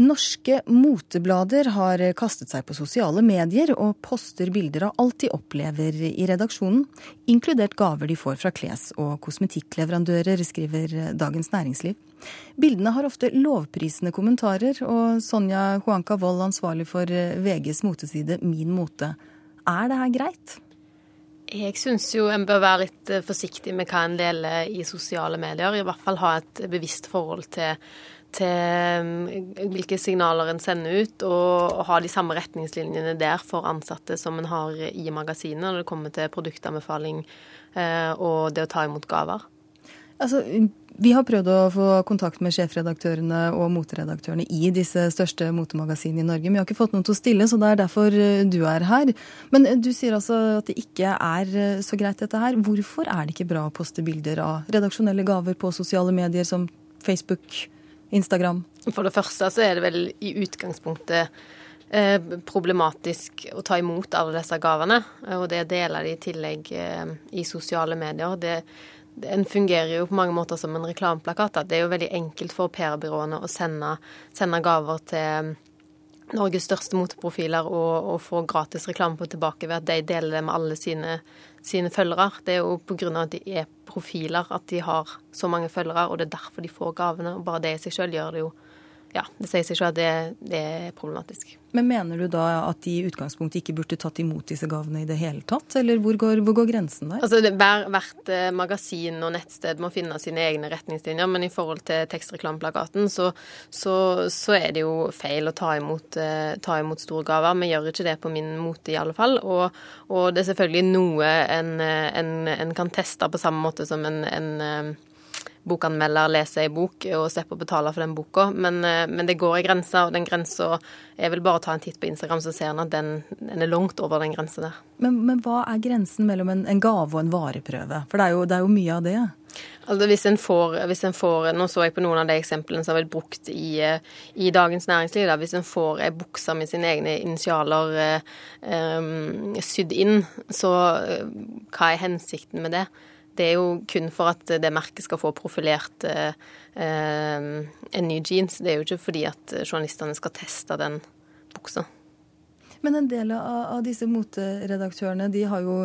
Norske moteblader har kastet seg på sosiale medier og poster bilder av alt de opplever i redaksjonen, inkludert gaver de får fra kles- og kosmetikkleverandører, skriver Dagens Næringsliv. Bildene har ofte lovprisende kommentarer, og Sonja Juanca Wold, ansvarlig for VGs moteside Min Mote. Er det her greit? Jeg syns jo en bør være litt forsiktig med hva en deler i sosiale medier. I hvert fall ha et bevisst forhold til til um, hvilke signaler en sender ut, og ha de samme retningslinjene der for ansatte som en har i magasinet når det kommer til produktanbefaling eh, og det å ta imot gaver. Altså, vi har prøvd å få kontakt med sjefredaktørene og moteredaktørene i disse største motemagasinene i Norge, men vi har ikke fått noen til å stille, så det er derfor eh, du er her. Men eh, du sier altså at det ikke er så greit dette her. Hvorfor er det ikke bra å poste bilder av redaksjonelle gaver på sosiale medier som Facebook? Instagram? For det første så er det vel i utgangspunktet eh, problematisk å ta imot alle disse gavene. Og det deler de i tillegg eh, i sosiale medier. Det, den fungerer jo på mange måter som en reklameplakat. Det er jo veldig enkelt for PR-byråene å sende, sende, gaver til Norges største moteprofiler og, og få gratis reklame på tilbake ved at de deler det med alle sine sine følgere. Det er jo pga. at de er profiler at de har så mange følgere, og det er derfor de får gavene. Og bare det i seg sjøl gjør det jo ja, det sier seg selv at det, det, er problematisk. Men mener du da at de i utgangspunktet ikke burde tatt imot disse gavene i det hele tatt, eller hvor går, hvor går grensen der? Altså, det, hver, Hvert eh, magasin og nettsted må finne sine egne retningslinjer, men i forhold til tekstreklameplakaten så, så, så, er det jo feil å ta imot, uh, ta imot store gaver. Vi gjør ikke det på min mote, i alle fall. Og, og det er selvfølgelig noe en, en, en, kan teste på samme måte som en, en bokanmelder leser ei bok og slippe å betale for den boka. Men, eh, men det går ei grense, og den grensa er vel bare å ta en titt på Instagram, så ser en at den, den, er langt over den grensa der. Men, men, hva er grensen mellom en, en, gave og en vareprøve? For det er jo, det er jo mye av det. Altså hvis en, får, hvis en får, Nå så jeg på noen av de eksemplene som har blitt brukt i, i Dagens Næringsliv. Da, hvis en får ei bukse med sine egne initialer eh, um, sydd inn, så hva er hensikten med det? Det er jo kun for at det merket skal få profilert eh, eh, en ny jeans. Det er jo ikke fordi at journalistene skal teste den buksa. Men en del av, av disse moteredaktørene, de har jo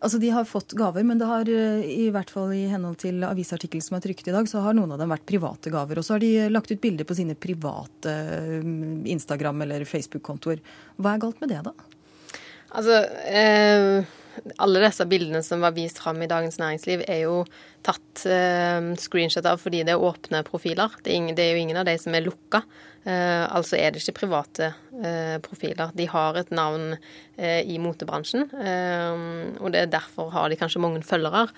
Altså, De har fått gaver, men det har eh, i hvert fall i henhold til avisartikkel som er trykket i dag, så har noen av dem vært private gaver. Og så har de lagt ut bilder på sine private Instagram- eller Facebook-kontoer. Hva er galt med det, da? Altså, eh, alle disse bildene som var vist fram i Dagens Næringsliv, er jo tatt eh, screenshot av fordi det er åpne profiler. Det er, ingen, det er jo ingen av de som er lukka. Eh, altså er det ikke private eh, profiler. De har et navn eh, i motebransjen, eh, og det er derfor har de kanskje mange følgere.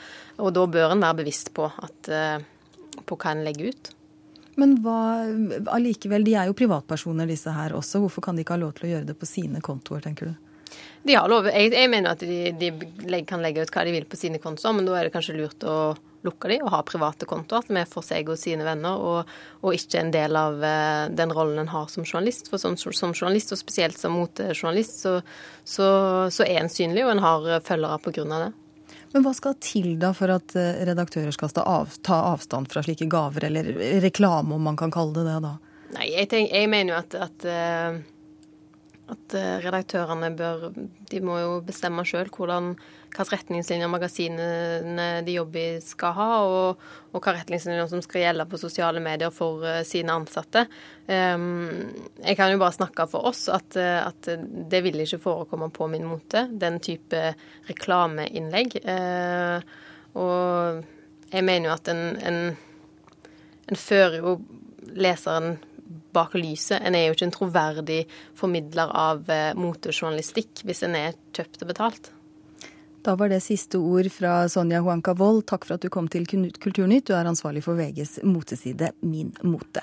Og da bør en være bevisst på, at, eh, på hva en legger ut. Men hva, allikevel, de er jo privatpersoner disse her også. Hvorfor kan de ikke ha lov til å gjøre det på sine kontoer, tenker du? De har lov. Jeg, jeg mener at de, de, kan legge ut hva de vil på sine kontoer, men da er det kanskje lurt å lukke de og ha private kontoer som er for seg og sine venner, og, og ikke en del av uh, den rollen en har som journalist. For som, som journalist, og spesielt som motejournalist, så, så, så, er en synlig, og en har følgere på grunn av det. Men hva skal til da for at eh, redaktører skal ta avstand fra slike gaver, eller reklame, om man kan kalle det det da? Nei, jeg, tenker, jeg mener jo at, at at eh, redaktørene bør De må jo bestemme sjøl hvilke retningslinjer magasinene de jobber i skal ha, og, og hvilke retningslinjer som skal gjelde på sosiale medier for uh, sine ansatte. Um, jeg kan jo bare snakke for oss at, eh, at, det vil ikke forekomme på min mote, den type reklameinnlegg. Uh, og jeg mener jo at en, en, en fører jo leseren bak lyset. En er jo ikke en troverdig formidler av eh, motejournalistikk hvis en er kjøpt og betalt. Da var det siste ord fra Sonja Huanca Wold. Takk for at du kom til Kulturnytt. Du er ansvarlig for VGs moteside Min mote.